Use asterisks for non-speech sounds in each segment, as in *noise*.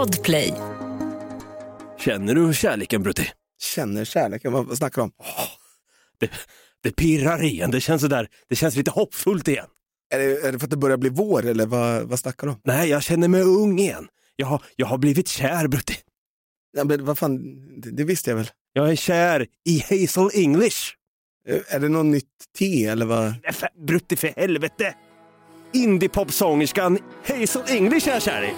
Podplay. Känner du kärleken Brutti? Känner kärleken, vad, snackar du om? Det, det pirrar igen, det känns, sådär, det känns lite hoppfullt igen. Är det, är det för att det börjar bli vår eller vad, vad snackar du om? Nej, jag känner mig ung igen. Jag har, jag har blivit kär Brutti. Ja, men vad fan, det, det visste jag väl. Jag är kär i Hazel English. Eh, Är det något nytt te eller vad? Nej, för- Brutti för helvete! Indiepopsångerskan Hazel English är jag kär i.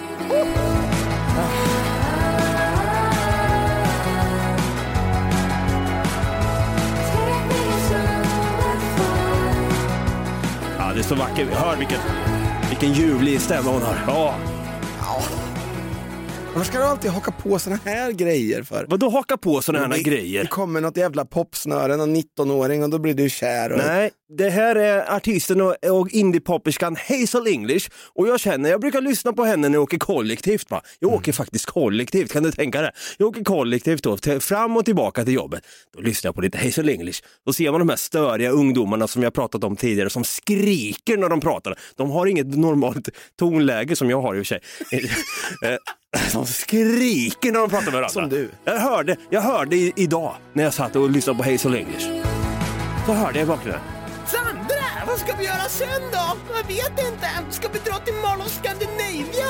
Ja, det är så vackert. Hör vilken, vilken ljuvlig stämma hon har. Ja. Varför ska du alltid haka på såna här grejer för? Vadå haka på sådana här det, grejer? Det kommer något jävla popsnöre, någon 19-åring och då blir du kär. Och... Nej, det här är artisten och, och indiepopperskan Hazel English och jag känner, jag brukar lyssna på henne när jag åker kollektivt. Va? Jag Mm. åker faktiskt kollektivt, kan du tänka dig? Jag åker kollektivt då, till, fram och tillbaka till jobbet. Då lyssnar jag på lite Hazel English. Då ser man de här störiga ungdomarna som jag pratat om tidigare som skriker när de pratar. De har inget normalt tonläge som jag har i och för sig. *laughs* De skriker när de pratar med varandra. Som du. Jag hörde, jag hörde i, idag när jag satt och lyssnade på Hazel English. Så hörde jag i bakgrunden. Sandra, vad ska vi göra sen då? Jag vet inte. Ska vi dra till Mall of Scandinavia?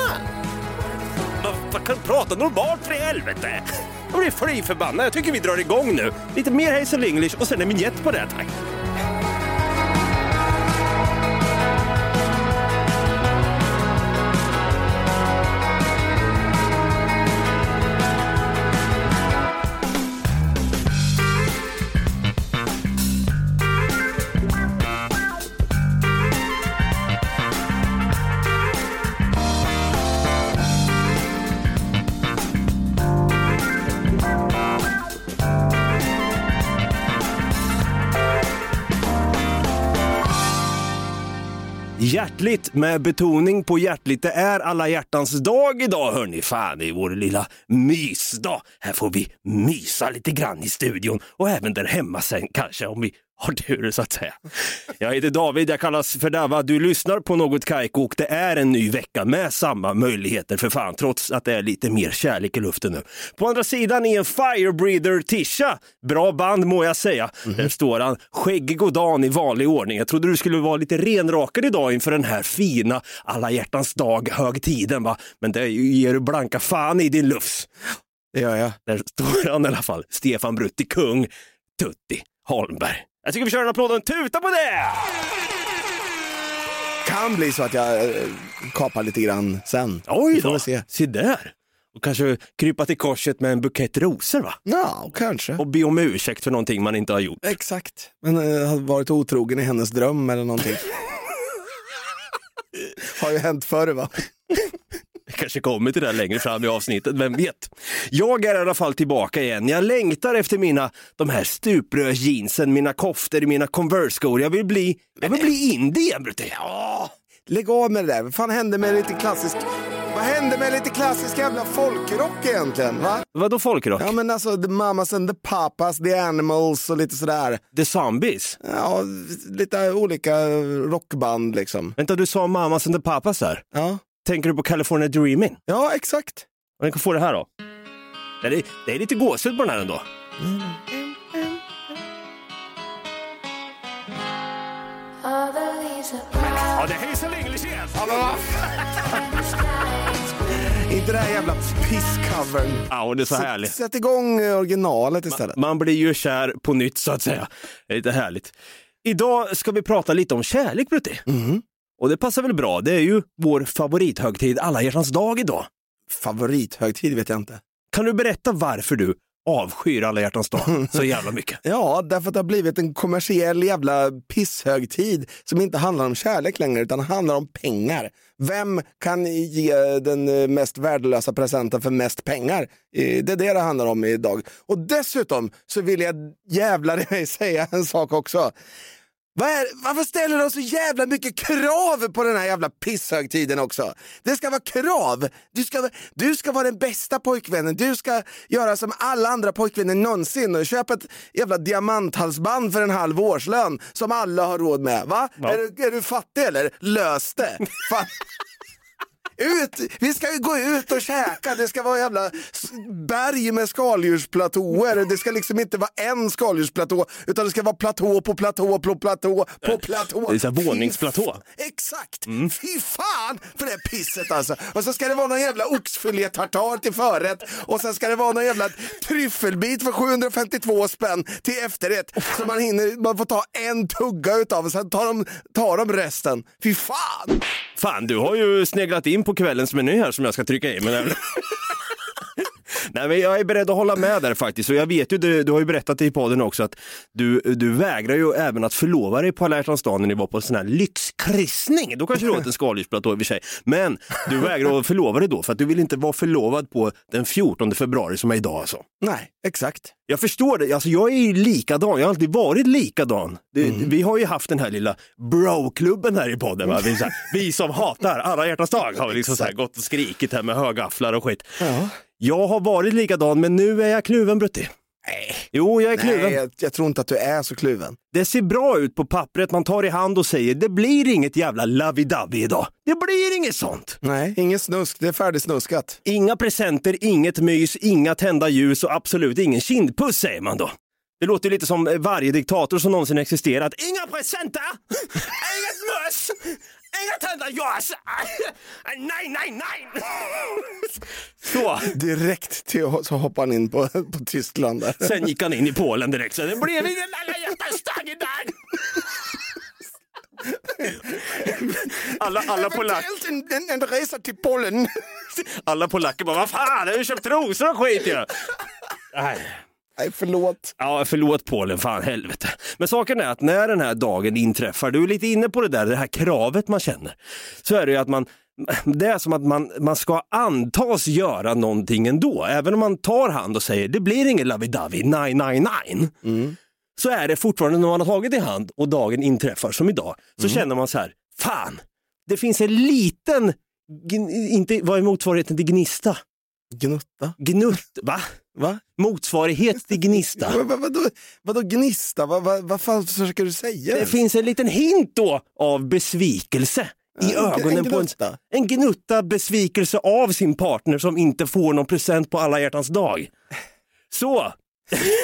Vad- Vad kan prata normalt för i helvete? Jag blir fly förbannad. Jag tycker vi drar igång nu. Lite mer Hazel English och sen en vignett på det tack. Hjärtligt med betoning på hjärtligt. Det är alla hjärtans dag idag hörni. Fan, det är vår lilla mysdag. Här får vi mysa lite grann i studion och även där hemma sen kanske om vi har tur så att säga. Jag heter David, jag kallas för Dava. Du lyssnar på något Kaiko och det är en ny vecka med samma möjligheter för fan, trots att det är lite mer kärlek i luften nu. På andra sidan är en Firebreather Tisha. Bra band må jag säga. Där står han, skäggig och dan i vanlig ordning. Jag trodde du skulle vara lite renrakad idag inför den här fina alla hjärtans dag högtiden va. Men det ger du blanka fan i din lufs. Det gör jag. Där står han i alla fall. Stefan Brutti, kung, Tutti Holmberg. Jag tycker vi kör en applåd och en tuta på det! Kan bli så att jag eh, kapar lite grann sen. Oj Vi får då, väl se. se där. Och kanske krypa till korset med en bukett rosor va? Ja, kanske. Och be om ursäkt för någonting man inte har gjort. Exakt. Men eh, har varit otrogen i hennes dröm eller någonting. *laughs* har ju hänt förr va? Kanske kommer till det längre fram i avsnittet, vem vet? Jag är i alla fall tillbaka igen. Jag längtar efter mina, de här stuprörsjeansen, mina koftor, mina Converse-skor. Jag vill bli, jag vill bli indie igen Brutti. Ja, lägg av med det där. Vad fan hände med lite klassisk... Vad hände med lite klassisk jävla folkrock egentligen? Va? Vadå folkrock? Ja men alltså the mamas and the papas, the animals och lite sådär. The Zombies? Ja, lite olika rockband liksom. Vänta, du sa Mamas and the Papas där. Ja, Tänker du på California Dreaming? ja exakt. Och den kan få det här då. Det är, det är lite gåshud på den här ändå. Ja, det är Hazel English igen! Inte det här jävla pisscovern. Ja, och det är så härligt. Sätt igång originalet istället. Man blir ju kär på nytt så att säga. Det är lite härligt. Idag ska vi prata lite om kärlek, Brutti. Och det passar väl bra. Det är ju vår favorithögtid, alla hjärtans dag idag. Favorithögtid vet jag inte. Kan du berätta varför du avskyr alla hjärtans dag så *laughs* jävla mycket? Ja, därför att det har blivit en kommersiell jävla pisshögtid som inte handlar om kärlek längre utan handlar om pengar. Vem kan ge den mest värdelösa presenten för mest pengar? Eh, Det är det det handlar om idag. Och dessutom så vill jag jävlar i *laughs* mig säga en sak också. Vad är, varför ställer de så jävla mycket krav på den här jävla pisshögtiden också? Det ska vara krav. Du ska, du ska vara den bästa pojkvännen. Du ska göra som alla andra pojkvänner någonsin och köpa ett jävla diamanthalsband för en halv årslön som alla har råd med. Va? Ja. Är, du, är du fattig eller? Lös det. *laughs* Ut! Vi ska ju gå ut och käka. Det ska vara jävla berg med skaldjursplatåer. Det ska liksom inte vara en skaldjursplatå, utan det ska vara platå på platå på platå på platå. Det är så här våningsplatå. Exakt! Fy fan för det pisset alltså. Och så ska det vara någon jävla oxfilé tartar till förrätt och sen ska det vara någon jävla tryffelbit för 752 spänn till efterrätt. Så man hinner, man får ta en tugga utav och sen tar de, tar de resten. Fy fan! Fan, du har ju sneglat in på kvällens meny här som jag ska trycka in. Men... *laughs* Nej, men jag är beredd att hålla med där faktiskt. Och jag vet ju, du, du har ju berättat i podden också att du, du vägrar ju även att förlova dig på alla hjärtans dag när ni var på en sån här lyxkryssning. Då kanske du åt en skaldjursplatå i och för sig. Men du vägrar att förlova dig då för att du vill inte vara förlovad på den 14 februari som är idag alltså. Nej, exakt. Jag förstår det, alltså jag är ju likadan, jag har alltid varit likadan. Det, Vi har ju haft den här lilla bro-klubben här i podden. Va? Vi, här, vi som hatar alla hjärtans dag har vi liksom så här gått och skrikit här med högafflar och skit. Ja. Jag har varit likadan men nu är jag kluven Brutti. Nej. Jo, jag är kluven. Nej, jag, jag tror inte att du är så kluven. Det ser bra ut på pappret, man tar i hand och säger det blir inget jävla lovey-dovey idag. Det blir inget sånt. Nej, ingen snusk. Det är färdigsnuskat. Inga presenter, inget mys, inga tända ljus och absolut ingen kindpuss säger man då. Det låter lite som varje diktator som någonsin existerat. Inga presenter, *laughs* inget möss, inga tända ljus. Nej, nej, nej. Så, Direkt till, så hoppar han in på, på Tyskland där. sen gick han in i Polen direkt. Så det blev ingen alla hjärtans dag idag. Alla, alla, polack, En, en, en resa till Polen. alla polacker bara, vad fan, jag har ju köpt trosor och skit ju. Nej. Nej, förlåt. Ja, förlåt Polen, fan helvete. Men saken är att när den här dagen inträffar, du är lite inne på det där, det här kravet man känner, så är det ju att man det är som att man, man ska antas göra någonting ändå. Även om man tar hand och säger det blir ingen nej, nej, nej. Så är det fortfarande när man har tagit i hand och dagen inträffar som idag, så känner man så här, fan, det finns en liten, inte, vad är motsvarigheten till gnista? Gnutta. Gnutt, va? Va? Motsvarighet till gnista. *laughs* Va, va, vadå, vadå gnista? Va, va, vad fan försöker du säga? Det finns en liten hint då av besvikelse i Ja, en- ögonen en på en, en gnutta besvikelse av sin partner som inte får någon present på alla hjärtans dag. Så,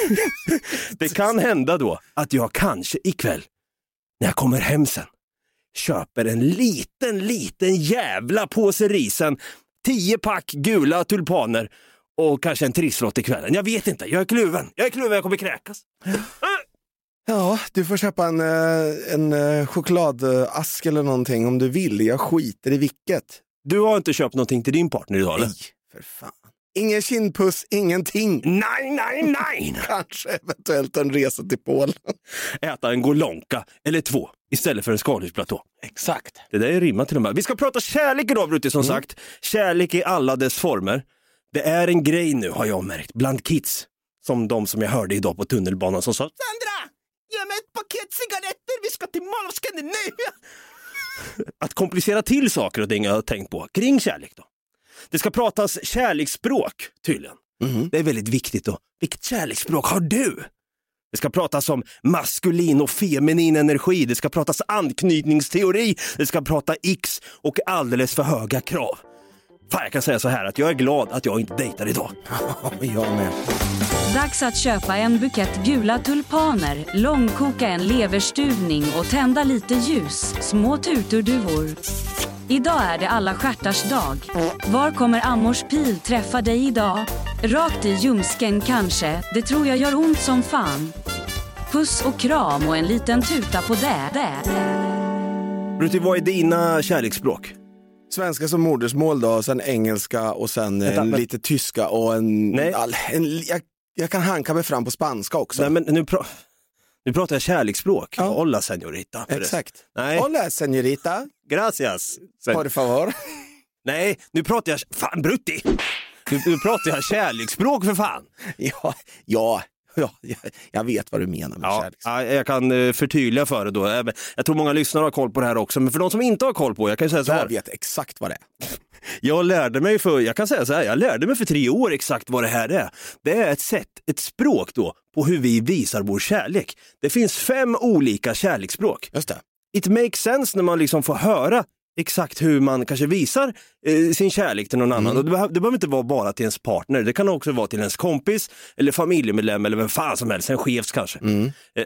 *laughs* det kan hända då att jag kanske ikväll, när jag kommer hem sen, köper en liten, liten jävla påse risen, tio pack gula tulpaner och kanske en trisslott i kvällen. Jag vet inte, jag är kluven. Jag är kluven, jag kommer kräkas. Ja, du får köpa en, eh, en eh, chokladask eller någonting om du vill. Jag skiter i vilket. Du har inte köpt någonting till din partner idag eller? Nej, för fan. Ingen kindpuss, ingenting. Nej, nej, nej! *laughs* Kanske eventuellt en resa till Polen. Äta en golonka eller två istället för en skaldjursplatå. Exakt. Det där är rimmat till och med. Vi ska prata kärlek idag Brutti som sagt. Kärlek i alla dess former. Det är en grej nu har jag märkt bland kids. Som de som jag hörde idag på tunnelbanan som sa Sandra! Ge mig ett paket cigaretter, vi ska till Mall of Scandinavia! att komplicera till saker och ting jag har tänkt på kring kärlek. Då. Det ska pratas kärleksspråk tydligen. Det är väldigt viktigt. då. Vilket kärleksspråk har du? Det ska pratas om maskulin och feminin energi, det ska pratas anknytningsteori, det ska prata X och alldeles för höga krav. Fan, jag kan säga så här att jag är glad att jag inte dejtar idag. *laughs* Jag med. Dags att köpa en bukett gula tulpaner, långkoka en leverstuvning och tända lite ljus, små tuturduvor. Idag är det alla stjärtars dag. Var kommer Amors pil träffa dig idag? Rakt i ljumsken kanske, det tror jag gör ont som fan. Puss och kram och en liten tuta på det. det. Brutti, vad är dina kärleksspråk? Svenska som modersmål då, sen engelska och sen eh, Vänta, men- lite tyska och en... Nej. All, en jag, jag kan hanka mig fram på spanska också. Nej, men nu, pra- nu pratar jag kärleksspråk. Ja. Hola señorita. Exakt. Nej, Hola señorita, gracias. Sen- por favor. *laughs* Nej, nu pratar jag... Fan, Brutti! Nu, nu pratar jag kärleksspråk för fan. *laughs* ja, ja, *laughs* ja, jag, jag vet vad du menar med Ja, kärlek. ja, jag kan eh, förtydliga för det då. Även- Jag tror många lyssnare har koll på det här också, men för de som inte har koll på jag kan säga så Jag här. vet exakt vad det är. *laughs* Jag lärde mig för, jag kan säga så här, jag lärde mig för tre år exakt vad det här är. Det är ett sätt, ett språk då, på hur vi visar vår kärlek. Det finns fem olika kärleksspråk. Just det. It makes sense när man liksom får höra exakt hur man kanske visar eh, sin kärlek till någon annan. Och det, behöver, det behöver inte vara bara till ens partner, det kan också vara till ens kompis eller familjemedlem eller vem fan som helst, en chefs kanske. Eh, Eh,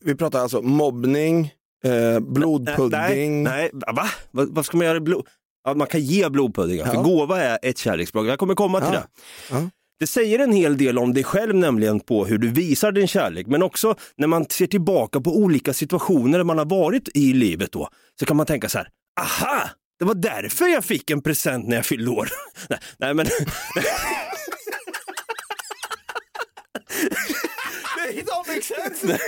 Vi pratar alltså mobbning, eh, blodpudding. Nej, nej, va? Vad, vad ska man göra? i Blod... Ja, man kan ge blodpuddingar, för Ja. gåva är ett kärleksspråk. Jag kommer komma till Ja. det. Ja. Det säger en hel del om dig själv nämligen på hur du visar din kärlek, men också när man ser tillbaka på olika situationer man har varit i livet då, så kan man tänka så här, aha, det var därför jag fick en present när jag fyllde år. *laughs* nej, nej, men... *laughs* Nej, de exempel.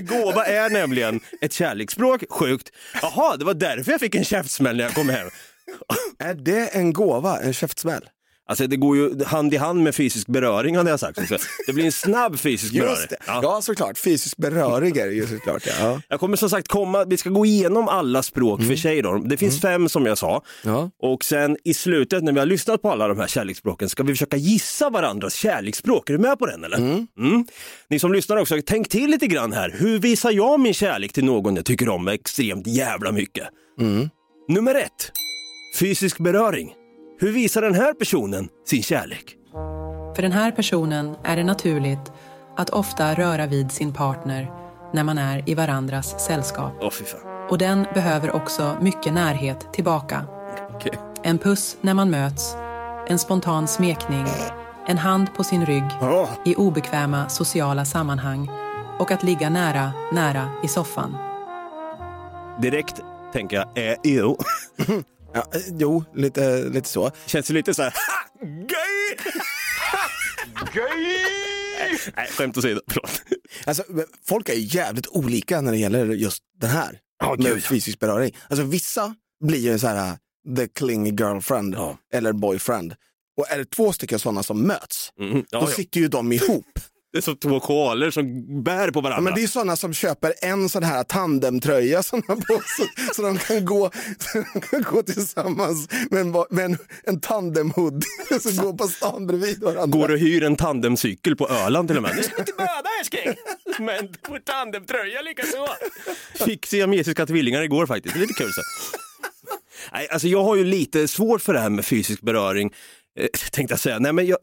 Gåva är nämligen ett kärleksspråk, sjukt. Jaha, det var därför jag fick en käftsmäll när jag kom hem. Är det en gåva, en käftsmäll? Alltså det går ju hand i hand med fysisk beröring hade jag sagt. Så det blir en snabb fysisk beröring. Just det. Ja. Ja. såklart. Fysisk beröring är det ju såklart. Ja. Jag kommer som sagt komma, vi ska gå igenom alla språk för sig då. Det finns fem som jag sa. Ja. Och sen i slutet när vi har lyssnat på alla de här kärleksspråken ska vi försöka gissa varandras kärleksspråk. Är du med på den eller? Mm. Ni som lyssnar också, tänk till lite grann här. Hur visar jag min kärlek till någon jag tycker om extremt jävla mycket? Nummer ett, fysisk beröring. Hur visar den här personen sin kärlek? För den här personen är det naturligt att ofta röra vid sin partner när man är i varandras sällskap. Åh fy fan. Och den behöver också mycket närhet tillbaka. Okej. En puss när man möts, en spontan smekning, en hand på sin rygg Ja. i obekväma sociala sammanhang och att ligga nära, nära i soffan. Direkt tänker jag, eh, jo. *laughs* Ja, eh, jo, lite, lite så. Känns det lite så här, *laughs* ha, gay! *laughs* gay! Nej, skämt åsido, förlåt. Alltså, folk är ju jävligt olika när det gäller just den här. Ja, med ja. fysisk beröring. Alltså vissa blir ju så här the clingy girlfriend Ja. eller boyfriend. Och är det två stycken sådana som möts, Mm, ja, då ja. sitter ju de ihop. Det är som två koalor som bär på varandra. Ja, men det är sådana som köper en sån här tandemtröja som de på sig, så de kan gå, så *laughs* de kan gå tillsammans med en, med en, en tandemhoodie och så gå på stan bredvid varandra. Går och hyr en tandemcykel på Öland till och med. Nu ska inte böda älskling! Men på tandemtröja likaså. Fick siamesiska tvillingar igår faktiskt, det är lite kul så. Nej, alltså jag har ju lite svårt för det här med fysisk beröring. Eh, tänkte jag säga. Nej, men jag,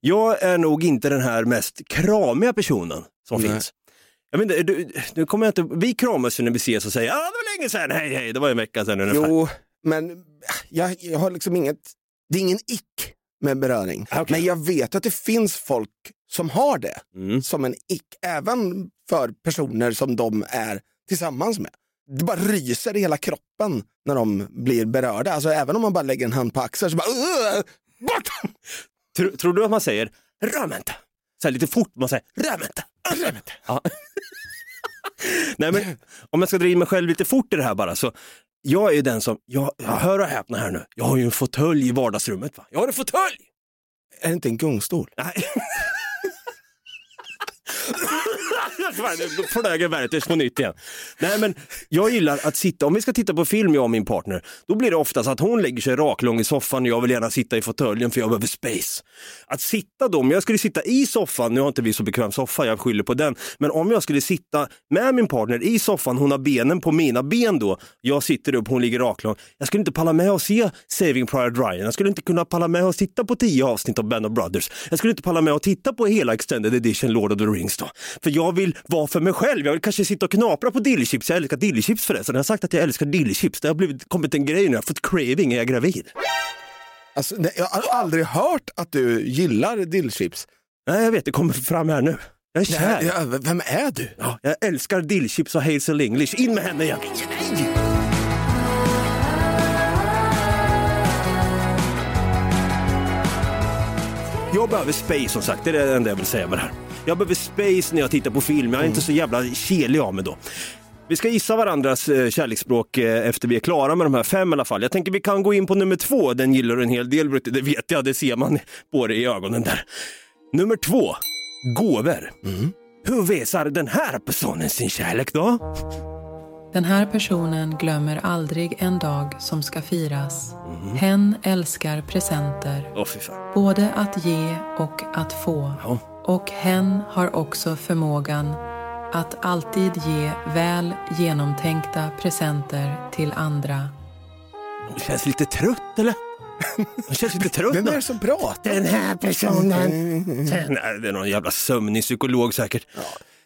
jag är nog inte den här mest kramiga personen som Nej. finns. Jag inte, du, nu kommer jag inte, vi kramas ju när vi ses och säger ah, det var länge sedan, hej hej, det var en vecka sedan ungefär. Jo, men jag, jag har liksom inget, det är ingen ick med beröring. Ah, okej. Men jag vet att det finns folk som har det Mm. som en ick, även för personer som de är tillsammans med. Det bara ryser i hela kroppen när de blir berörda. Alltså även om man bara lägger en hand på axeln så bara "Ugh! bort! Tror, tror du att man säger rör mig inte? Så här lite fort, man säger rör inte, rör inte. Ja. *laughs* Nej men om jag ska dra in mig själv lite fort i det här bara så jag är ju den som, jag, jag hör och häpna här nu, jag har ju en fåtölj i vardagsrummet. Va? Jag har en fåtölj! Är det inte en gungstol? Nej. *laughs* Då flög jag Werthers på nytt igen. Nej men jag gillar att sitta, om vi ska titta på film jag och min partner, då blir det oftast att hon lägger sig raklång i soffan och jag vill gärna sitta i fåtöljen för jag behöver space. Att sitta då, om jag skulle sitta i soffan, nu har inte vi så bekväm soffa, jag skyller på den, men om jag skulle sitta med min partner i soffan, hon har benen på mina ben då, jag sitter upp, hon ligger raklång. Jag skulle inte palla med att se Saving Private Ryan, jag skulle inte kunna palla med att titta på tio avsnitt av Band of Brothers, jag skulle inte palla med att titta på hela Extended Edition Lord of the Rings då. För jag vill vara för mig själv, jag vill kanske sitta och knapra på dillchips, jag älskar dillchips förresten, jag har sagt att jag älskar dillchips, det har blivit, kommit en grej nu, jag har fått craving, är jag gravid? Alltså, nej, jag har aldrig hört att du gillar dillchips. Nej jag vet, det kommer fram här nu. Jag är kär. Ja, vem är du? Ja, jag älskar dillchips och Hazel English, in med henne igen. Jag behöver space som sagt, det är det enda jag vill säga med det här. Jag behöver space när jag tittar på film, jag är inte så jävla kelig av mig då. Vi ska gissa varandras eh, kärleksspråk eh, efter vi är klara med de här fem i alla fall. Jag tänker vi kan gå in på nummer två, den gillar du en hel del Brutti, det vet jag, det ser man på dig i ögonen där. Nummer två, gåvor. Hur visar den här personen sin kärlek då? Den här personen glömmer aldrig en dag som ska firas. Hen älskar presenter, fan. både att ge och att få. Ja. Och hen har också förmågan att alltid ge väl genomtänkta presenter till andra. Hon känns lite trött eller? Hon känns lite trött. Vem är det som pratar? Den här personen. Nej, det är någon jävla sömnig psykolog säkert.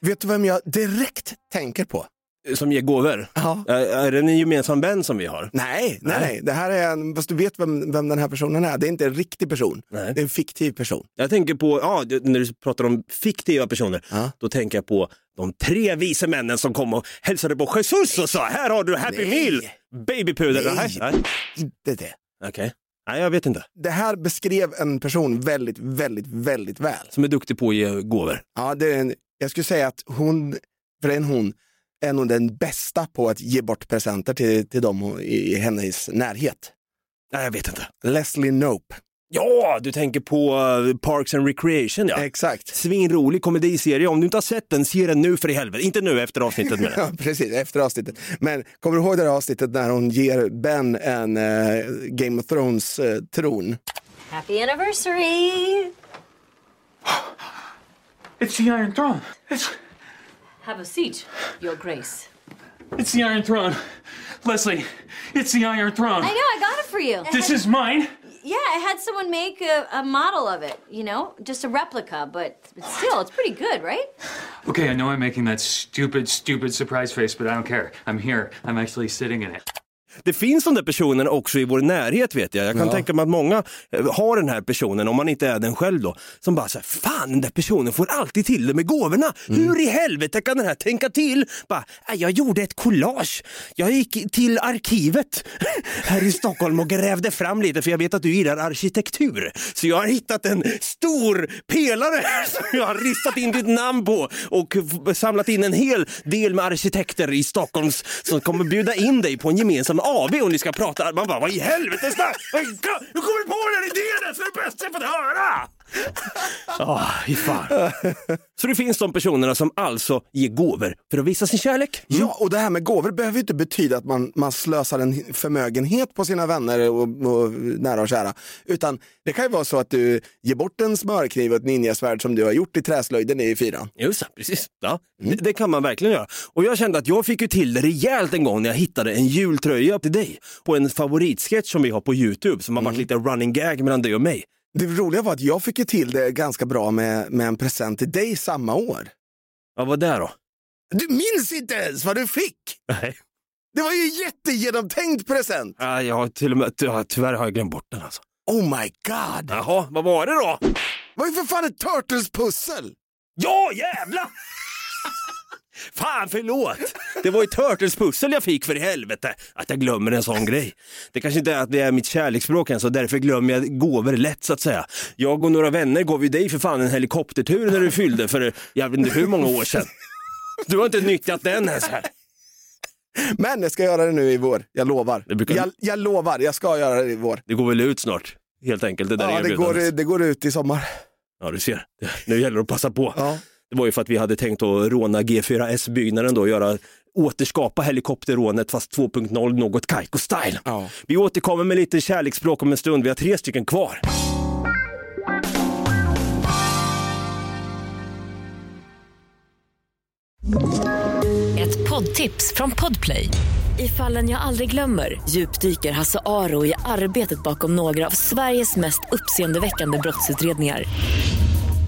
Vet du vem jag direkt tänker på? Som ger gåvor. Ja. Är, är det en gemensam vän som vi har? Nej, nej, Nej. Det här är en, fast du vet vem, vem den här personen är. Det är inte en riktig person. Nej. Det är en fiktiv person. Jag tänker på, ja, det- när du pratar om fiktiva personer, Ja. då tänker jag på de tre vise männen som kom och hälsade på Jesus och sa här har du Happy Nej. Meal, babypuder. Nej. Nej. Inte det. Okej. Nej, jag vet inte. Det här beskrev en person väldigt, väldigt, väldigt väl. Som är duktig på att ge gåvor. Ja, det är en, jag skulle säga att hon, för en hon, är nog den bästa på att ge bort presenter till, till dem i, i hennes närhet. Nej, jag vet inte. Leslie Knope. Ja, du tänker på uh, Parks and Recreation ja. Exakt. Svinrolig komediserie. Om du inte har sett den, se den nu för i helvete. Inte nu efter avsnittet men. *laughs* Ja, precis, efter avsnittet. Men kommer du ihåg det här avsnittet när hon ger Ben en eh, Game of Thrones-tron? Happy anniversary! *gasps* It's the Iron Throne. It's Have a seat, Your Grace. it's the Iron Throne. Leslie, it's the Iron Throne. I know, I got it for you. This is mine. Yeah, I had someone make a, a model of it, you know, just a replica, but, but still, it's pretty good, right? Okay, I know I'm making that stupid, stupid surprise face, but I don't care. I'm here. I'm actually sitting in it. Det finns de där personerna också i vår närhet vet jag. Jag kan tänka mig att många eh, har den här personen, om man inte är den själv då, som bara säger fan den där personen får alltid till det med gåvorna. Hur i helvete kan den här tänka till? Bara, "Ah, jag gjorde ett collage. Jag gick till arkivet *laughs* här i Stockholm och grävde fram lite för jag vet att du gillar arkitektur. Så jag har hittat en stor pelare *laughs* som jag har ristat in ditt namn på och samlat in en hel del med arkitekter i Stockholms som kommer bjuda in dig på en gemensam AV och ni ska prata. Man bara, vad i helvete snack? Vad Hur kommer du på den här idén? Det är det bästa jag fått höra! Ah, fy fan. Så det finns de personerna som alltså ger gåvor för att visa sin kärlek. Ja, och det här med gåvor behöver ju inte betyda att man, man slösar en förmögenhet på sina vänner och, och nära och kära. Utan det kan ju vara så att du ger bort en smörkniv och ett ninjasvärd som du har gjort i träslöjden i fyran. Just det, precis. Ja, det, det kan man verkligen göra. Och jag kände att jag fick ju till det rejält en gång när jag hittade en jultröja till dig på en favoritsketch som vi har på Youtube som har varit lite running gag mellan dig och mig. Det roliga var att jag fick ju till det ganska bra med, med en present till dig samma år. Vad var det då? Du minns inte ens vad du fick! Nej. Det var ju en jättegenomtänkt present! Ja, jag har till och med, ja, tyvärr har jag glömt bort den alltså. Oh my god! Jaha, vad var det då? Det var ju för fan ett Turtles-pussel! Ja, jävlar! *laughs* Fan, förlåt! Det var ju Turtles-pussel jag fick för i helvete. Att jag glömmer en sån grej. Det kanske inte är att det är mitt kärleksspråk än, så därför glömmer jag gåvor lätt så att säga. Jag och några vänner gav ju dig för fan en helikoptertur när du fyllde för jag vet inte hur många år sedan. Du har inte nyttjat den ens här. Men jag ska göra det nu i vår, jag lovar. Brukar- Jag, jag lovar, jag ska göra det i vår. Det går väl ut snart, helt enkelt det där Ja, det går, det går ut i sommar. Ja, du ser. Nu gäller det att passa på. Ja. Det var ju för att vi hade tänkt att råna G4S-byggnaden då, göra, återskapa helikopterrånet fast 2.0 något Kaiko-style. Ja. Vi återkommer med lite kärleksspråk om en stund, vi har tre stycken kvar. Ett poddtips från Podplay. I fallen jag aldrig glömmer djupdyker Hasse Aro i arbetet bakom några av Sveriges mest uppseendeväckande brottsutredningar.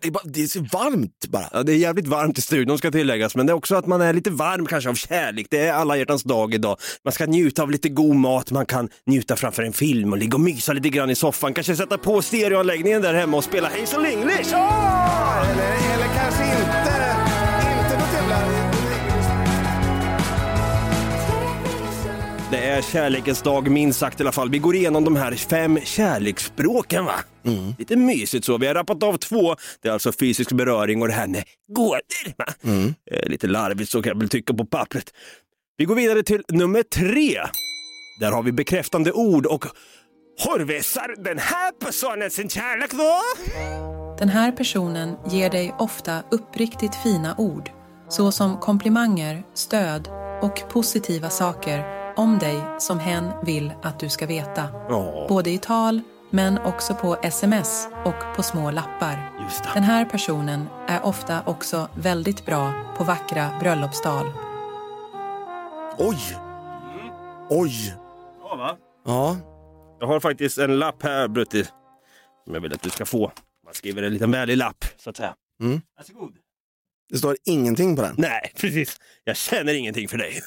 Det är, bara, det är så varmt bara. Ja, det är jävligt varmt i studion ska tilläggas, men det är också att man är lite varm kanske av kärlek. Det är alla hjärtans dag idag. Man ska njuta av lite god mat, man kan njuta framför en film och ligga och mysa lite grann i soffan. Kanske sätta på stereoanläggningen där hemma och spela Hazel English. Oh! Det är kärlekens dag minst sagt i alla fall. Vi går igenom de här fem kärleksspråken va? Lite mysigt så. Vi har rappat av två. Det är alltså fysisk beröring och det här med gåtor. va? Eh, lite larvigt så kan jag väl tycka på pappret. Vi går vidare till nummer tre. Där har vi bekräftande ord och Hur visar den här personen sin kärlek då? Den här personen ger dig ofta uppriktigt fina ord, såsom komplimanger, stöd och positiva saker om dig som hen vill att du ska veta. Åh. Både i tal, men också på sms och på små lappar. Den här personen är ofta också väldigt bra på vackra bröllopstal. Oj! Oj! Ja, va? Ja. Jag har faktiskt en lapp här Brutti. Som jag vill att du ska få. Man skriver en liten vänlig lapp så att säga. Mm. Varsågod. Det står ingenting på den. Nej, precis. Jag känner ingenting för dig.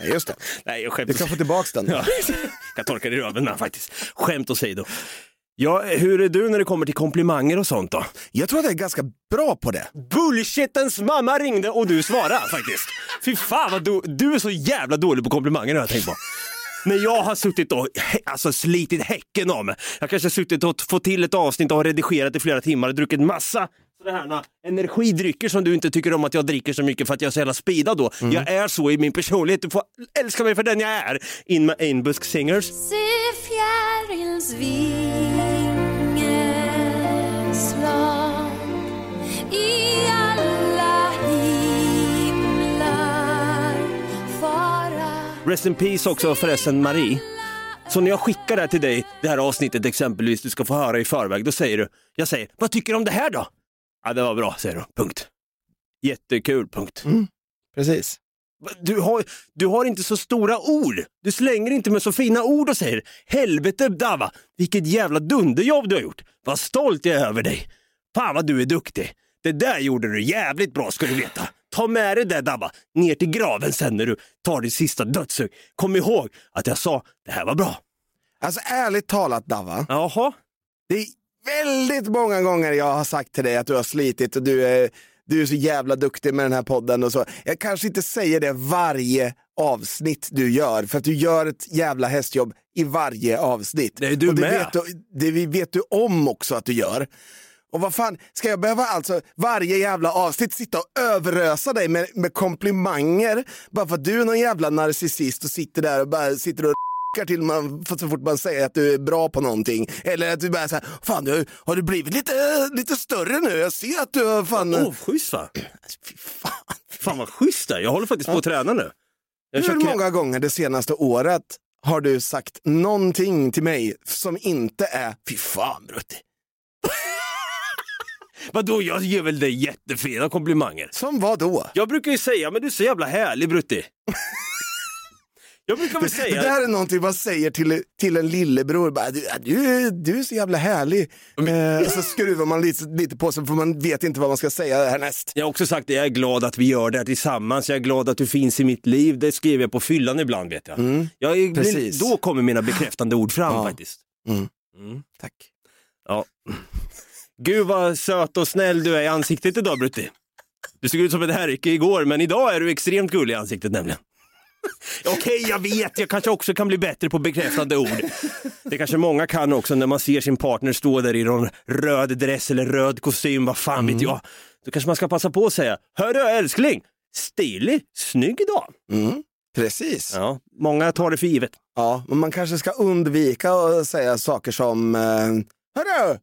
Nej, just det. Nej, jag skämt Du kan få tillbaka den. *laughs* Ja, jag kan torka dig i röven med faktiskt. Skämt åsido. Ja, hur är du när det kommer till komplimanger och sånt då? Jag tror att jag är ganska bra på det. Bullshitens mamma ringde och du svarade faktiskt. Fy fan vad du, du är så jävla dålig på komplimanger har jag tänkt på. När jag har suttit och alltså, slitit häcken av mig. Jag kanske har suttit och fått till ett avsnitt och har redigerat i flera timmar och druckit massa sådana här energidrycker som du inte tycker om att jag dricker så mycket för att jag är så jävla speedad då. Jag är så i min personlighet. Du får älska mig för den jag är. In med Ainbusk Singers. Se fjärils vingeslag i alla himlar fara Rest in peace också förresten Marie. Så när jag skickar det här till dig, det här avsnittet exempelvis, du ska få höra i förväg, då säger du, jag säger, vad tycker du om det här då? Ja, det var bra, säger du. Punkt. Jättekul, punkt. Precis. Du har, du har inte så stora ord. Du slänger inte med så fina ord och säger, helvete Dava, vilket jävla dunderjobb du har gjort. Vad stolt jag är över dig. Fan vad du är duktig. Det där gjorde du jävligt bra ska du veta. Ta med dig det Dabba, ner till graven sen när du tar ditt sista dödssug. Kom ihåg att jag sa, det här var bra. Alltså ärligt talat Dava. Jaha. Det är väldigt många gånger jag har sagt till dig att du har slitit och du är, du är så jävla duktig med den här podden och så. Jag kanske inte säger det varje avsnitt du gör, för att du gör ett jävla hästjobb i varje avsnitt. Det är du och det med. Vet du, det vet du om också att du gör. Och vad fan, ska jag behöva alltså varje jävla avsnitt sitta och överösa dig med, med komplimanger bara för att du är någon jävla narcissist och sitter där och bara sitter och till man, så fort man säger att du är bra på någonting. Eller att du bara säger, fan du, har du blivit lite, lite större nu? Jag ser att du har fan... Oh, schysst va? Fy fan. Fan vad schysst det. Jag håller faktiskt på att träna nu. Jag Hur många gånger det senaste året har du sagt någonting till mig som inte är, fy fan Brutti. *laughs* Vadå, jag ger väl dig jättefina komplimanger? Som vad då? Jag brukar ju säga, men du är så jävla härlig Brutti. *laughs* Jag brukar väl Det säga... där är någonting man säger till, till en lillebror. Bara, du, du, du är så jävla härlig. Eh, och så skruvar man lite, lite på sig för man vet inte vad man ska säga härnäst. Jag har också sagt att jag är glad att vi gör det här tillsammans. Jag är glad att du finns i mitt liv. Det skriver jag på fyllan ibland vet jag. jag är, precis. Då kommer mina bekräftande ord fram Ja. faktiskt. Mm. Mm. Tack. Ja. Gud vad söt och snäll du är i ansiktet idag Brutti. Du såg ut som ett härke igår, men idag är du extremt gullig i ansiktet nämligen. Okej, jag vet, jag kanske också kan bli bättre på bekräftande ord. Det kanske många kan också när man ser sin partner stå där i någon röd dress eller röd kostym, vad fan vet jag. Då kanske man ska passa på att säga, hörru älskling, stilig, snygg idag. Mm. Precis. Ja. Ja, många tar det för givet. men man kanske ska undvika att säga saker som, eh, hörru,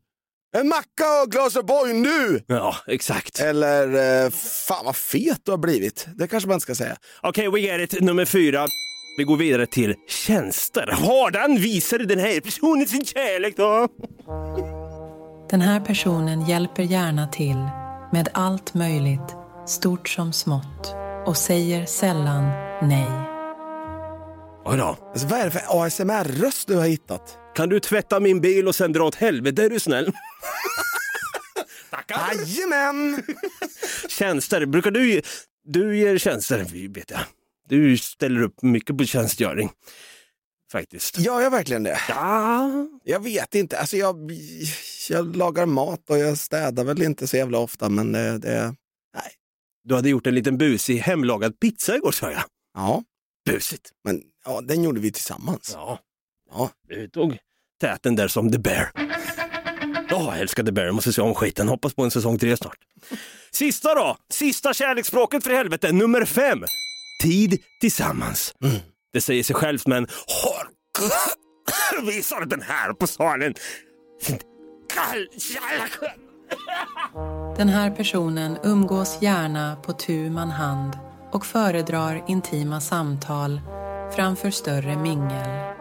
en macka och glas O'boy nu! Ja, exakt. Eller, eh, fan vad fet du har blivit. Det kanske man inte ska säga. Okej, we get it. Nummer fyra. Vi går vidare till tjänster. Hardan visar den här personen sin kärlek då? Den här personen hjälper gärna till med allt möjligt, stort som smått, och säger sällan nej. Oj då. Alltså, vad är det för ASMR-röst du har hittat? Kan du tvätta min bil och sen dra åt helvete är du snäll? *laughs* Tackar. Jajamän! *laughs* Tjänster, brukar du ge, du ger tjänster, vet jag. Du ställer upp mycket på tjänstgöring. Faktiskt. Gör jag verkligen det? Ja, Jag vet inte. Alltså jag, jag lagar mat och jag städar väl inte så jävla ofta, men det... det du hade gjort en liten busig hemlagad pizza igår sa jag. ja, Busigt. men ja, den gjorde vi tillsammans. Ja, Ja. du tog täten där som The Bear. Ja, jag älskar The Bear, jag måste se om skiten. Hoppas på en säsong tre snart. Sista då, sista kärleksspråket för helvete, nummer fem. Tid tillsammans. Mm. Det säger sig självt men har *coughs* visar den här på salen. Den här personen umgås gärna på tu man hand och föredrar intima samtal framför större mingel.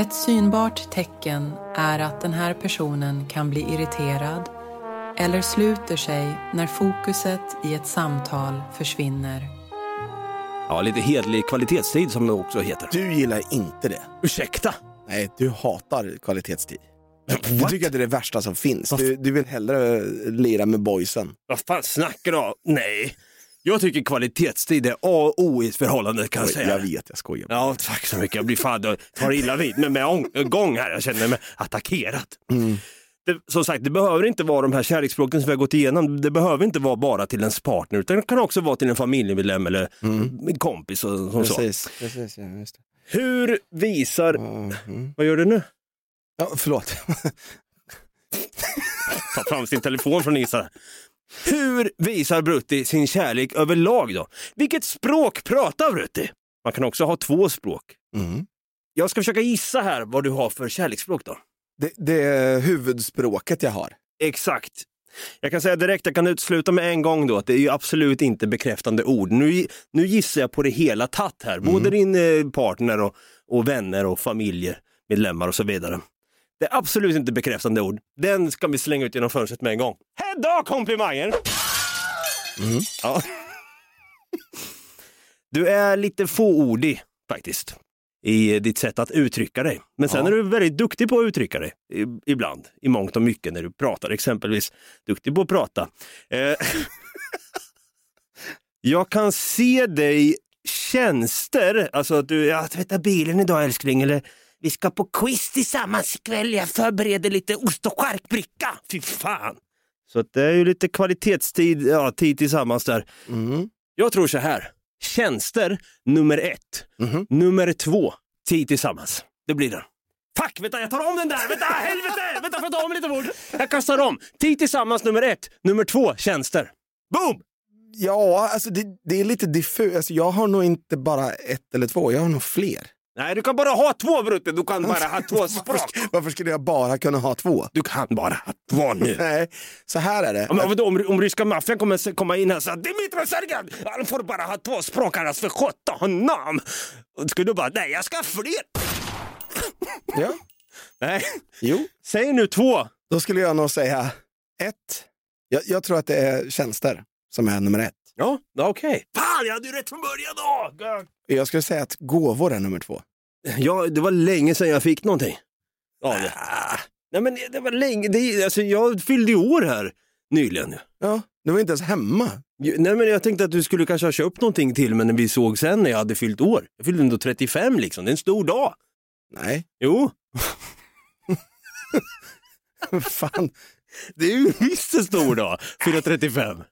Ett synbart tecken är att den här personen kan bli irriterad eller sluter sig när fokuset i ett samtal försvinner. Ja, lite hedlig kvalitetstid som det också heter. Du gillar inte det. Ursäkta? Nej, du hatar kvalitetstid. Du tycker att det är det värsta som finns. Du, du vill hellre lira med boysen. Vad fan snackar du om? Nej. Jag tycker kvalitetstid är A och O i ett förhållande kan jag säga. jag vet, jag skojar. Ja, tack så mycket. Jag blir fan, jag tar illa vid mig med ång- gång här. Jag känner mig attackerad. Det, som sagt, det behöver inte vara de här kärleksspråken som vi har gått igenom. Det behöver inte vara bara till ens partner, utan det kan också vara till en familjemedlem eller en kompis. Och, och så. Precis, precis ja, just det. Hur visar... Mhm. Vad gör du nu? Ja, förlåt. Ta fram sin telefon från Isa. Hur visar Brutti sin kärlek överlag då? Vilket språk pratar Brutti? Man kan också ha två språk. Mm. Jag ska försöka gissa här vad du har för kärleksspråk då. Det, det är huvudspråket jag har. Exakt. Jag kan säga direkt, jag kan utesluta med en gång då att det är ju absolut inte bekräftande ord. Nu, nu gissar jag på det hela tatt här, både din eh, partner och, och vänner och familjemedlemmar och så vidare. Det är absolut inte bekräftande ord. Den ska vi slänga ut genom fönstret med en gång. Hedda komplimanger! Ja. Du är lite fåordig faktiskt i ditt sätt att uttrycka dig. Men sen Ja. är du väldigt duktig på att uttrycka dig i- ibland, i mångt och mycket när du pratar. Exempelvis duktig på att prata. Eh, *laughs* jag kan se dig tjänster, alltså att du, jag tvättar bilen idag älskling, eller vi ska på quiz tillsammans ikväll, jag förbereder lite ost och charkbricka. Fy fan! Så att det är ju lite kvalitetstid, ja, tid tillsammans där. Jag tror så här, tjänster nummer ett, nummer två, tid tillsammans. Det blir den. Fuck, vänta jag tar om den där, vänta helvete, vänta får jag ta om lite ord. Jag kastar om, tid tillsammans nummer ett, nummer två, tjänster. Boom! Ja, alltså det, det är lite diffust. Alltså jag har nog inte bara ett eller två, jag har nog fler. Nej, du kan bara ha två Brutte, du kan *laughs* bara ha två språk. Varför, skulle jag bara kunna ha två? Du kan bara ha två nu. *laughs* Nej, så här är det. Ja, Men vadå, om, om ryska maffian kommer komma in här och säga Dmitrij Sergej, han får bara ha två språk annars förskjuta honom. Och Skulle du bara, nej jag ska ha fler. Ja. *laughs* Nej, Jo, säg nu två. då skulle jag nog säga ett. Jag, jag tror att det är tjänster som är nummer ett. Ja, ja, okej. Fan, jag hade ju rätt från början då! Jag skulle säga att gåvor är nummer två. Ja, det var länge sedan jag fick någonting. Ja, det. Nej men det var länge, det, alltså, jag fyllde ju år här nyligen. Ja, du var inte ens hemma. Nej men jag tänkte att du skulle kanske ha köpt någonting till mig när vi såg sen när jag hade fyllt år. Jag fyllde ändå 35 liksom, det är en stor dag. Nej, Jo, *laughs* fan. det är ju visst en stor dag, fylla 35.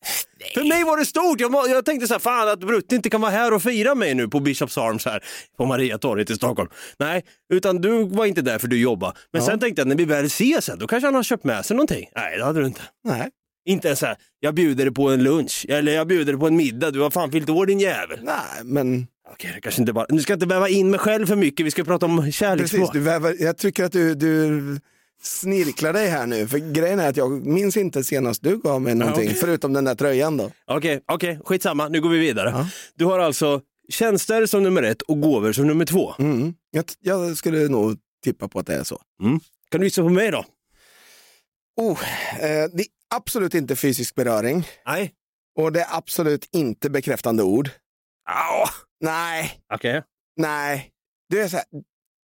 För mig var det stort, jag, jag tänkte så här, fan att Brutte inte kan vara här och fira mig nu på Bishops Arms här på Mariatorget i Stockholm. Nej, utan du var inte där för du jobbade. Men Ja. sen tänkte jag när vi väl ses sen, då kanske han har köpt med sig någonting. Nej, det hade du inte. Nej. Inte ens så här, jag bjuder dig på en lunch, eller jag bjuder dig på en middag, du har fan fyllt år din jävel. Nej, men Okej, det kanske inte bara... Nu ska jag inte väva in mig själv för mycket, vi ska prata om precis. kärleksspråk. Du väver, jag tycker att du, du snirklar dig här nu. För grejen är att jag minns inte senast du gav mig någonting, okej. förutom den där tröjan då. Okej, okej, skitsamma, nu går vi vidare. Ja. Du har alltså tjänster som nummer ett och gåvor som nummer två. Mm. Jag, jag skulle nog tippa på att det är så. Kan du gissa på mig då? Oh, eh, det är absolut inte fysisk beröring Nej. och det är absolut inte bekräftande ord. Ja. Nej, Okej. nej. Du är så här,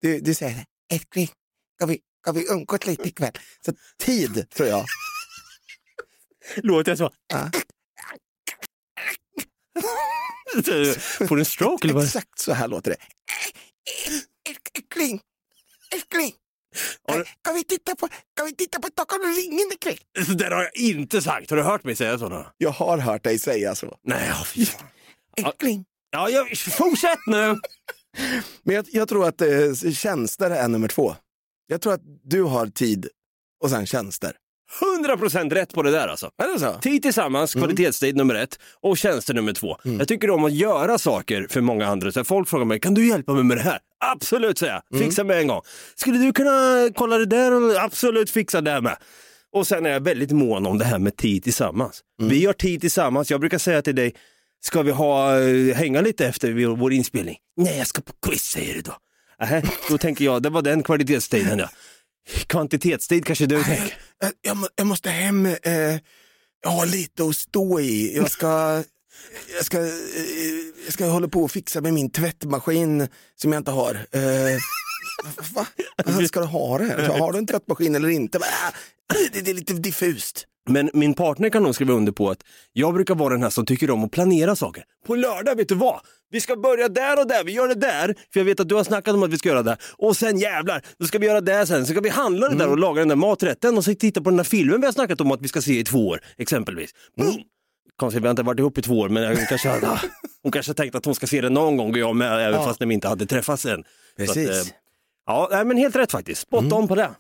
du, du säger så här, älskling, ska vi, ska vi umgås lite ikväll? Så tid, tror jag. Låter jag så? Ja. Får du en stroke eller vad? Exakt så här låter det. Älskling, älskling. Du- Kan vi titta på, kan vi titta på Stockholm och ringen ikväll? Det där har jag inte sagt. Har du hört mig säga så? Då? Jag har hört dig säga så. Nej, ja, fy fan. Älskling. Ja, jag, fortsätt nu! Men jag, jag tror att eh, tjänster är nummer två. Jag tror att du har tid och sen tjänster. 100% rätt på det där alltså. Är det så? Tid tillsammans, kvalitetstid nummer ett och tjänster nummer två. Jag tycker om att göra saker för många andra. Så folk frågar mig, kan du hjälpa mig med det här? Absolut, säger jag. Fixa med en gång. Skulle du kunna kolla det där? och- Absolut, fixa det med. Och sen är jag väldigt mån om det här med tid tillsammans. Vi har tid tillsammans. Jag brukar säga till dig, ska vi ha, eh, hänga lite efter vår vår inspelning? Nej, jag ska på quiz, säger du då. Nähä, då tänker jag, det var den kvalitetstiden ja. Kvantitetstid kanske du tänker? Jag, jag, må- jag måste hem, eh, jag har lite att stå i. Jag ska, jag ska, eh, jag ska hålla på och fixa med min tvättmaskin som jag inte har. Eh, va? Ska du ha det? Har du en tvättmaskin eller inte? Va? Det, det är lite diffust. Men min partner kan nog skriva under på att jag brukar vara den här som tycker om att planera saker. På lördag, vet du vad? Vi ska börja där och där, vi gör det där, för jag vet att du har snackat om att vi ska göra det. Och sen jävlar, då ska vi göra det sen, så ska vi handla det där och laga den där maträtten och så titta på den där filmen vi har snackat om att vi ska se i två år, exempelvis. Boom! Konstigt, vi har inte varit ihop i två år, men *laughs* hon kanske, hade, hon kanske har tänkt att hon ska se det någon gång och jag med, även Ja. fast vi inte hade träffats än. Precis. Att, eh, ja, men helt rätt faktiskt. Spot on på det.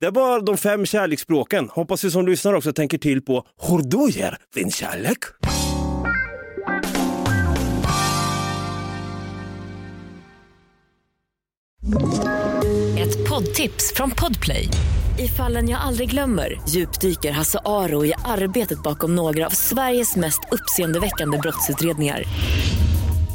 Det var de fem kärleksspråken. Hoppas vi som lyssnar också tänker till på hur du ger din kärlek. Ett poddtips från Podplay. I fallen jag aldrig glömmer djupdyker Hasse Aro i arbetet bakom några av Sveriges mest uppseendeväckande brottsutredningar.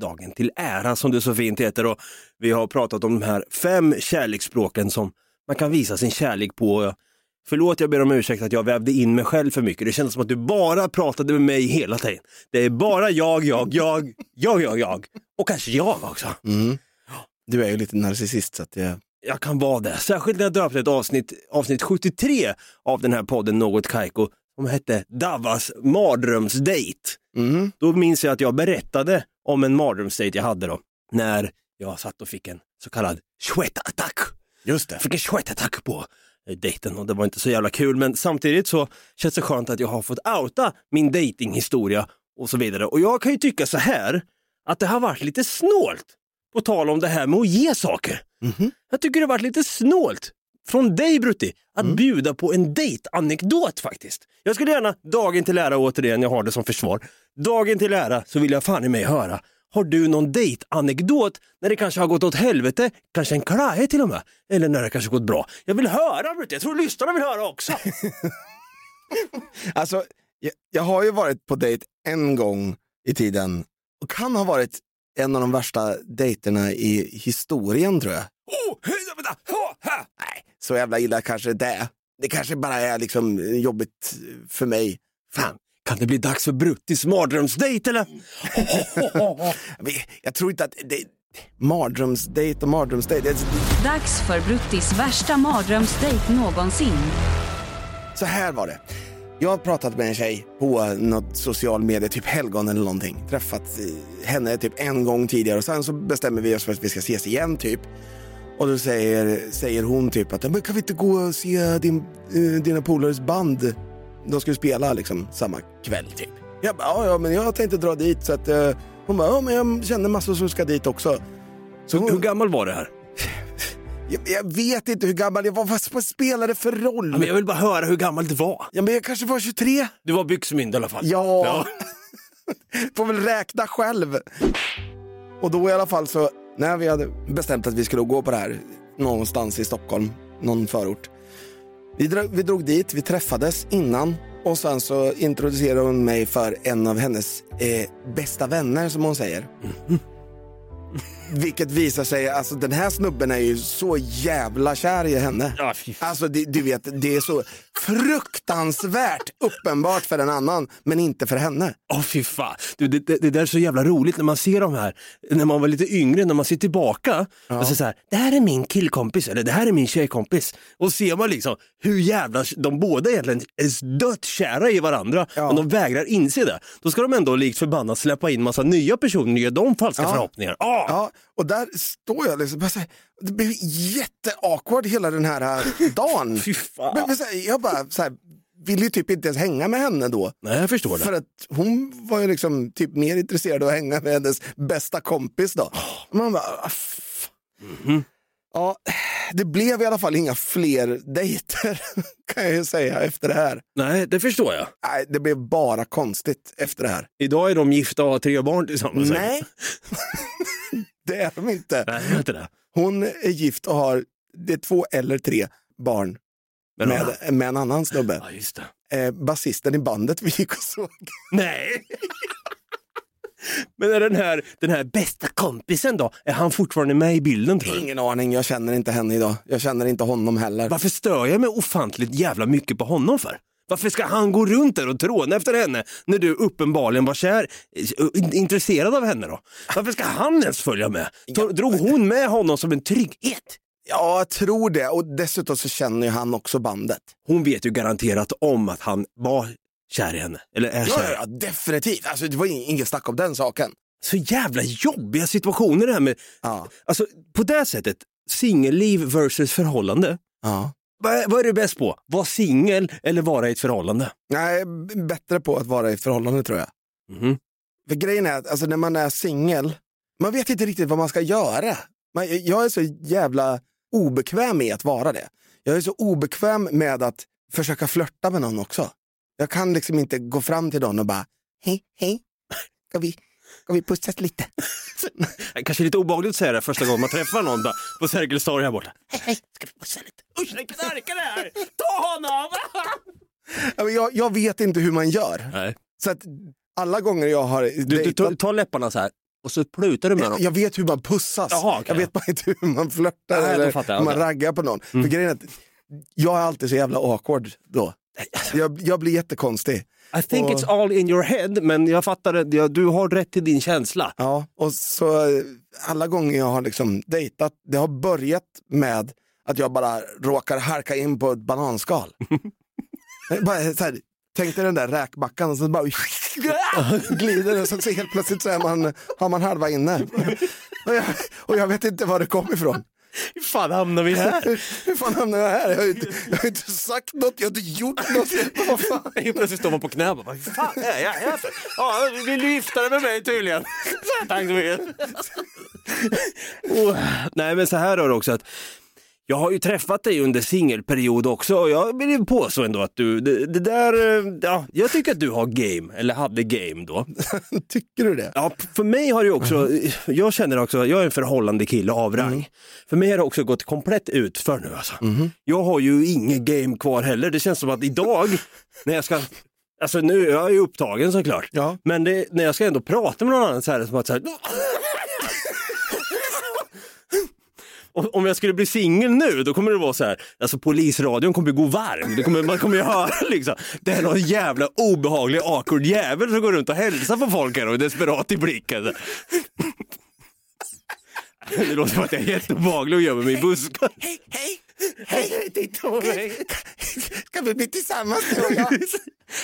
Dagen till ära som det så fint heter och vi har pratat om de här fem kärleksspråken som man kan visa sin kärlek på. Förlåt, jag ber om ursäkt att jag vävde in mig själv för mycket. Det kändes som att du bara pratade med mig hela tiden. Det är bara jag, jag, jag, jag, jag, jag och kanske jag också. Mm. Du är ju lite narcissist så att jag... Jag kan vara det. Särskilt när jag döpte ett avsnitt, avsnitt 73 av den här podden Något Kaiko som hette Davas mardrömsdate. Mm. Då minns jag att jag berättade om en mardrömsdate jag hade då, när jag satt och fick en så kallad sweat-attack. Just det. Jag fick en sweat-attack på eh, dejten och det var inte så jävla kul men samtidigt så känns det skönt att jag har fått outa min datinghistoria och så vidare. Och jag kan ju tycka så här att det har varit lite snålt på tal om det här med att ge saker. Jag tycker det har varit lite snålt från dig Brutti att bjuda på en dejtanekdot faktiskt. Jag skulle gärna, dagen till ära återigen, jag har det som försvar. Dagen till ära så vill jag fan i mig höra. Har du någon dejtanekdot när det kanske har gått åt helvete, kanske en klaje till och med, eller när det kanske gått bra? Jag vill höra Brutti, jag tror lyssnarna vill höra också. *laughs* Alltså, jag, jag har ju varit på dejt en gång i tiden och kan ha varit en av de värsta dejterna i historien tror jag. Oh, hej, vänta, ha, ha. Nej, så jävla illa kanske det är. Det kanske bara är liksom jobbigt för mig. Fan, kan det bli dags för Bruttis mardrömsdejt eller? *laughs* Jag tror inte att det... Mardrömsdejt och mardrömsdejt. det- Dags för Bruttis värsta mardrömsdejt någonsin. Så här var det. Jag har pratat med en tjej på något social medie, typ helgon eller någonting. Träffat eh, henne typ en gång tidigare och sen så bestämmer vi oss för att vi ska ses igen typ. Och då säger, säger hon typ att men kan vi inte gå och se din, eh, dina polares band? De ska ju spela liksom samma kväll typ. Jag bara, ja, ja men jag tänkte dra dit så att eh, hon bara, ja men jag känner massor som ska dit också. Så hon, Hur gammal var det här? *laughs* jag, jag vet inte hur gammal jag var, vad, vad spelar det för roll? Ja, men jag vill bara höra hur gammal det var. Ja, men jag kanske var 23. Du var byxmyndig i alla fall. Ja. *laughs* Får väl räkna själv. Och då i alla fall så, när vi hade bestämt att vi skulle gå på det här någonstans i Stockholm, någon förort. Vi drog, vi drog dit, vi träffades innan och sen så introducerade hon mig för en av hennes eh, bästa vänner som hon säger. *laughs* Vilket visar sig, alltså den här snubben är ju så jävla kär i henne. Ja. Alltså det, du vet, det är så fruktansvärt uppenbart för en annan, men inte för henne. Åh fy fan. Du, det, det, det där är så jävla roligt när man ser de här, när man var lite yngre, när man ser tillbaka och så, så här, det här är min killkompis eller det här är min tjejkompis. Och ser man liksom hur jävla, de båda egentligen är dött kära i varandra, Ja. men de vägrar inse det. Då ska de ändå likt förbannat släppa in massa nya personer och ge dem falska Ja. förhoppningar. Ah! Ja, Och där står jag liksom, bara så här, det blev jätteawkward hela den här här *laughs* dagen. Fy fan. Men, men, så här, jag bara så här, ville ju typ inte ens hänga med henne då. Nej, jag förstår det. För att hon var ju liksom typ mer intresserad av att hänga med hennes bästa kompis då. Och Man bara, f- Mhm. Ja, det blev i alla fall inga fler dejter *laughs* kan jag ju säga efter det här. Nej, det förstår jag. Nej, det blev bara konstigt efter det här. Idag är de gifta och har tre barn tillsammans. Nej, *laughs* det är de inte. Nej, det är inte det. Hon är gift och har det är två eller tre barn Men med, med en annan snubbe. Ja. Eh, basisten i bandet vi gick och såg. Nej! Men är den här, den här bästa kompisen då, är han fortfarande med i bilden tror du? Ingen aning, jag känner inte henne idag. Jag känner inte honom heller. Varför stör jag mig ofantligt jävla mycket på honom för? Varför ska han gå runt där och tråna efter henne när du uppenbarligen var kär, eh, intresserad av henne då? Varför ska han ens följa med? Drog hon med honom som en trygghet? Ja, jag tror det. Och dessutom så känner ju han också bandet. Hon vet ju garanterat om att han var kär i henne, eller är kär. ja, ja, definitivt. Alltså, det var ing- inget snack om den saken. Så jävla jobbiga situationer det här med, Ja. alltså på det sättet, singelliv versus förhållande. Ja. Vad är, du bäst på? Vara singel eller vara i ett förhållande? Nej, bättre på att vara i ett förhållande tror jag. Mhm. För grejen är att alltså, när man är singel, man vet inte riktigt vad man ska göra. Man, jag är så jävla obekväm med att vara det. Jag är så obekväm med att försöka flörta med någon också. Jag kan liksom inte gå fram till någon och bara, hej, hej, ska vi, ska vi pussas lite? *laughs* Kanske lite obehagligt att säga det första gången man träffar någon bara, på Sergels torg här borta. Hej, hej, ska vi pussa lite? Usch, är knarkare här! Ta honom! *laughs* Jag, jag vet inte hur man gör. Nej. Så att alla gånger jag har Du, du tar, tar läpparna så här och så plutar du med dem. Jag vet hur man pussas. Jaha, okej. Jag vet bara inte hur man flörtar eller jag, hur man okej. raggar på någon. Mm. För grejen är att jag är alltid så jävla awkward då. Jag, jag blir jättekonstig. I think Och- it's all in your head, men jag fattar det. Du har rätt till din känsla. Ja, och så eh, alla gånger jag har liksom dejtat, det har börjat med att jag bara råkar harka in på ett bananskal. *laughs* bara, så här, tänk dig den där räkmackan och så bara *laughs* glider det och så helt plötsligt så är man, har man halva inne. *laughs* Och jag, och jag vet inte var det kom ifrån. Hur fan hamnar vi här? Hur fan hamnade jag här? Jag har, inte, jag har inte sagt något, jag har inte gjort något. Vad fan? *laughs* Plötsligt står man på knä och bara, vad fan är jag här för? Ja, vill du gifta dig med mig tydligen? Tack *laughs* så mycket. *laughs* oh, nej men så här är det också att jag har ju träffat dig under singelperiod också och jag vill ju påstå ändå att du, det, det där, eh, ja, jag tycker att du har game, eller hade game då. *laughs* Tycker du det? Ja, för mig har det också, jag känner också, jag är en förhållande kille av rang. För mig har det också gått komplett ut för nu alltså. Jag har ju inget game kvar heller. Det känns som att idag, *laughs* när jag ska, alltså nu jag är jag ju upptagen såklart. Ja. Men det, när jag ska ändå prata med någon annan så är det som att så här, Om jag skulle bli singel nu, då kommer det vara så här, alltså polisradion kommer gå varm. Det kommer, man kommer ju höra *laughs* liksom, det är någon jävla obehaglig awkward jävel som går runt och hälsar på folk här och är desperat i blicken. *laughs* Det låter som att jag är jätteobehaglig och gömmer mig i busken. Hej, hej, hej, titta på mig. Ska vi bli tillsammans du och jag? *laughs*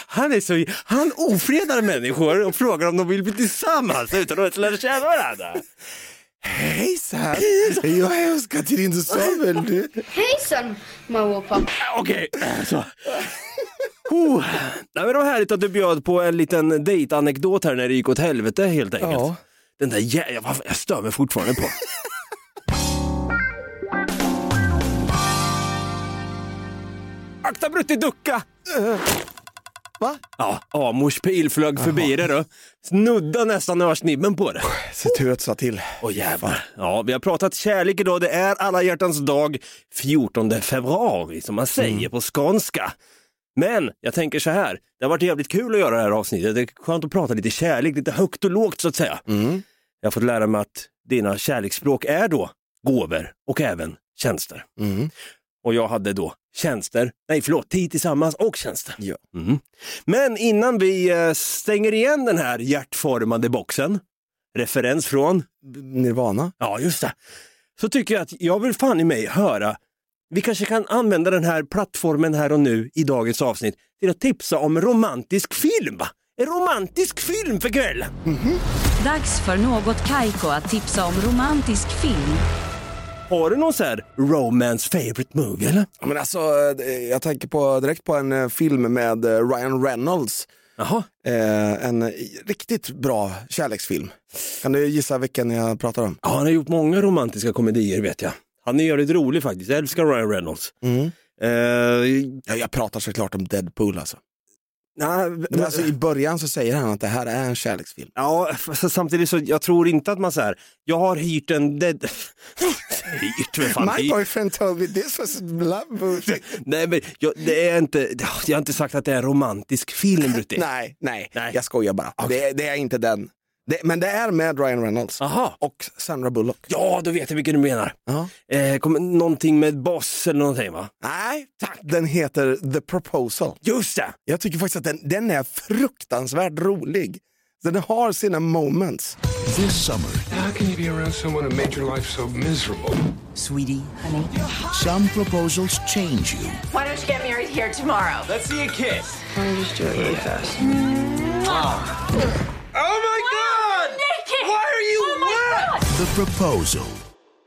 Han, är så, han ofredar människor och frågar om de vill bli tillsammans utan att lära känna varandra. Hejsan, jag är hos Katrin Samuel. Du. Hejsan, mamma och pappa. Okej, så. Oh. Nej, men det var härligt att du bjöd på en liten dejtanekdot här när det gick åt helvete helt enkelt. Ja. Den där jä... jag, stör mig fortfarande på. *laughs* Akta Bruttiducka! Va? Ja, Amors pil flög förbi det då. Snudda nästan örsnibben på det. Så tur att du sa till. Åh jävlar. Ja, vi har pratat kärlek idag. Det är alla hjärtans dag 14 februari som man säger på skånska. Men jag tänker så här, det har varit jävligt kul att göra det här avsnittet. Det är skönt att prata lite kärlek, lite högt och lågt så att säga. Jag har fått lära mig att dina kärleksspråk är då gåvor och även tjänster. Mm. Och jag hade då tjänster, nej förlåt, tid tillsammans och tjänster. Ja. Mm. Men innan vi eh, stänger igen den här hjärtformade boxen, referens från Nirvana. Ja, just det. Så tycker jag att jag vill fan i mig höra, vi kanske kan använda den här plattformen här och nu i dagens avsnitt till att tipsa om romantisk film. va? En romantisk film för kvällen. Dags för något Kaiko att tipsa om romantisk film. Har du någon så här romance favorite movie eller? Ja, Men alltså, eh, jag tänker på, direkt på en eh, film med eh, Ryan Reynolds. Jaha. Eh, en riktigt bra kärleksfilm. Kan du gissa vilken jag pratar om? Ja, han har gjort många romantiska komedier vet jag. Han är jävligt rolig faktiskt, jag älskar Ryan Reynolds. Mm. Eh, Ja, jag pratar såklart om Deadpool alltså. Nej, Men alltså. I början så säger han att det här är en kärleksfilm. Ja, samtidigt så jag tror inte att man så här, jag har hyrt en dead... *laughs* hyrt, vad fan, My hyrt. boyfriend told me this was love movie. *laughs* Nej men jag, det är inte, jag har inte sagt att det är en romantisk film Brutti. *laughs* nej, nej, Nej. jag skojar bara. Det, det är inte den. Det, men det är med Ryan Reynolds Aha. och Sandra Bullock. Ja, då vet jag vilken du menar. Ja. Eh, kommer någonting med Boss eller någonting va? Nej, tack. Den heter The Proposal. Just det! Jag tycker faktiskt att den, den är fruktansvärt rolig. Den har sina moments. This summer. How can you be around someone who made your life so miserable? Sweetie, honey. Some proposals change you. Why don't you get married here tomorrow? Let's see a kiss. Why don't you just do it really fast? Oh my god! Naked! Why are you oh my wet? God! The proposal.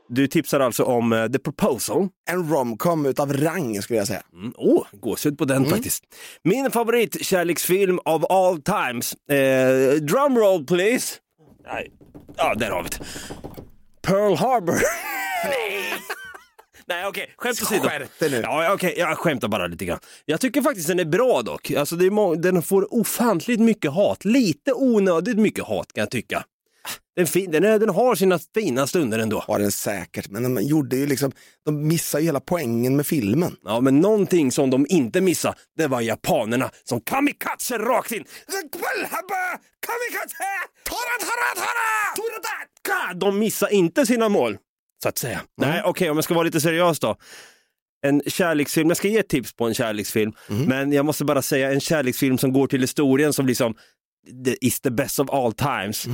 Du tipsar alltså om eh, The Proposal. En romcom utav rang skulle jag säga. Mm, Åh, gåshud på den faktiskt. Min favoritkärleksfilm of all times. Eh, drumroll please. Nej, ja där har vi det. Pearl Harbor. *laughs* Nej. Nej okej, skämt åsido. Ja, okej, jag skämtar bara lite grann. Jag tycker faktiskt den är bra dock. Alltså, den får ofantligt mycket hat. Lite onödigt mycket hat kan jag tycka. Den, fin- den, är, den har sina fina stunder ändå. Var den säkert, men de gjorde ju liksom, de missade ju hela poängen med filmen. Ja, men någonting som de inte missade, det var japanerna som kamikaze rakt in. Kamikaze! Tora, tora, tora! De missade inte sina mål, så att säga. Nej, okej, om jag ska vara lite seriös då. En kärleksfilm, jag ska ge tips på en kärleksfilm, men jag måste bara säga en kärleksfilm som går till historien som liksom is the best of all times.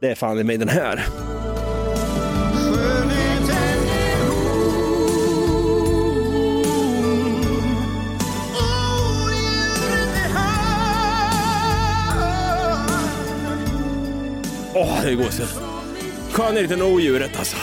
Det är fan i mig den här. Åh, det går så. Skönheten och odjuret alltså.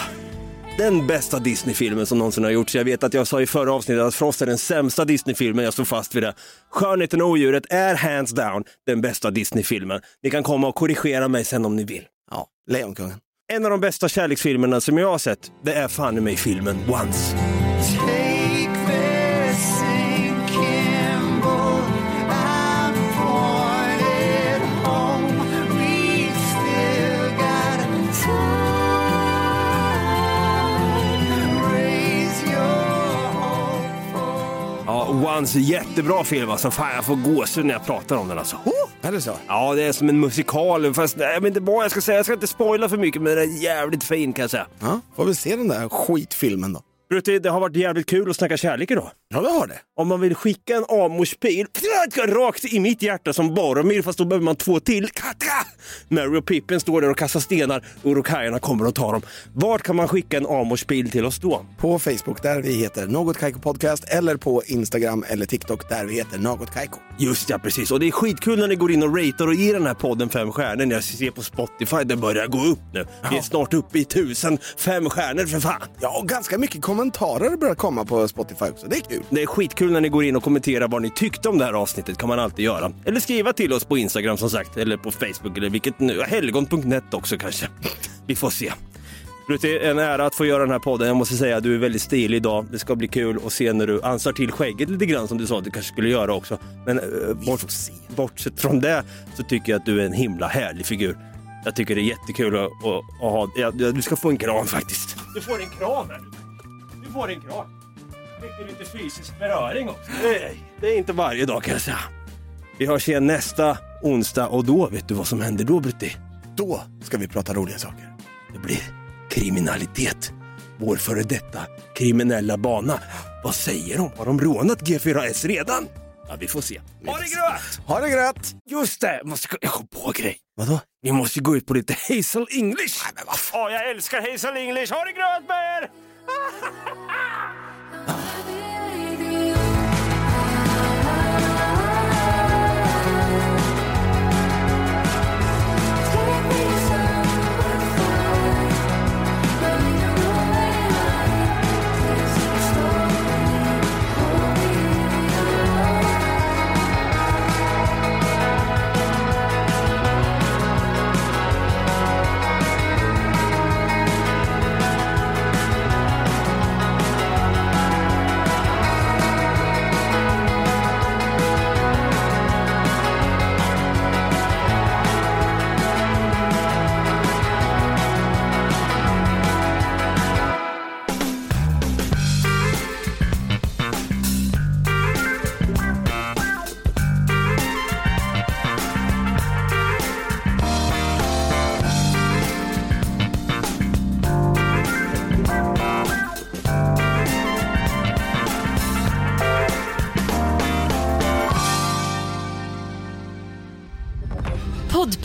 Den bästa Disney-filmen som någonsin har gjorts. Jag vet att jag sa i förra avsnittet att Frost är den sämsta Disney-filmen, jag står fast vid det. Skönheten och odjuret är hands down den bästa Disney-filmen. Ni kan komma och korrigera mig sen om ni vill. Ja, Lejonkungen. En av de bästa kärleksfilmerna som jag har sett, det är fan i mig filmen Once. Once, jättebra film alltså. Fan, jag får gåshud när jag pratar om den alltså. Är det så? Ja, det är som en musikal. Fast jag vet inte vad jag ska säga. Jag ska inte spoila för mycket, men den är jävligt fin kan jag säga. Ja, får vi se den där skitfilmen då. Brutti, det har varit jävligt kul att snacka kärlek idag. Ja, det har det. Om man vill skicka en Amorspil rakt i mitt hjärta som Boromir, fast då behöver man två till. Mary och Pippin står där och kastar stenar och Urukajerna kommer och tar dem. Vart kan man skicka en Amorspil till oss då? På Facebook där vi heter Något Kaiko Podcast eller på Instagram eller TikTok där vi heter Något Kaiko. Just ja, precis. Och det är skitkul när ni går in och ratear och ger den här podden fem stjärnor. Jag ser på Spotify, det börjar gå upp nu. Vi är snart uppe i tusen fem stjärnor för fan. Ja, och ganska mycket kommentarer börjar komma på Spotify också. Det är kul. Det är skitkul när ni går in och kommenterar vad ni tyckte om det här avsnittet, kan man alltid göra. Eller skriva till oss på Instagram som sagt, eller på Facebook eller vilket nu, helgon.net också kanske. Vi får se. Brutti, en ära att få göra den här podden. Jag måste säga att du är väldigt stilig idag. Det ska bli kul att se när du ansar till skägget lite grann som du sa att du kanske skulle göra också. Men uh, bort, bortsett från det så tycker jag att du är en himla härlig figur. Jag tycker det är jättekul att, att, att ha... Ja, du ska få en kram faktiskt. Du får en kram här. Du får en kram. Fick du lite fysisk beröring också? Nej, det är inte varje dag kan jag säga. Vi hörs igen nästa onsdag och då, vet du vad som händer då Brutti? Då ska vi prata roliga saker. Det blir kriminalitet. Vår före detta kriminella bana. Vad säger de? Har de rånat G4S redan? Ja, vi får se. Ha det gröt! Ha det gröt! Just det, jag måste gå... jag kom på en grej. Vadå? Vi måste gå ut på lite Hazel English. Nej, men vad fan? jag älskar Hazel English. Ha det gröt med er! *laughs*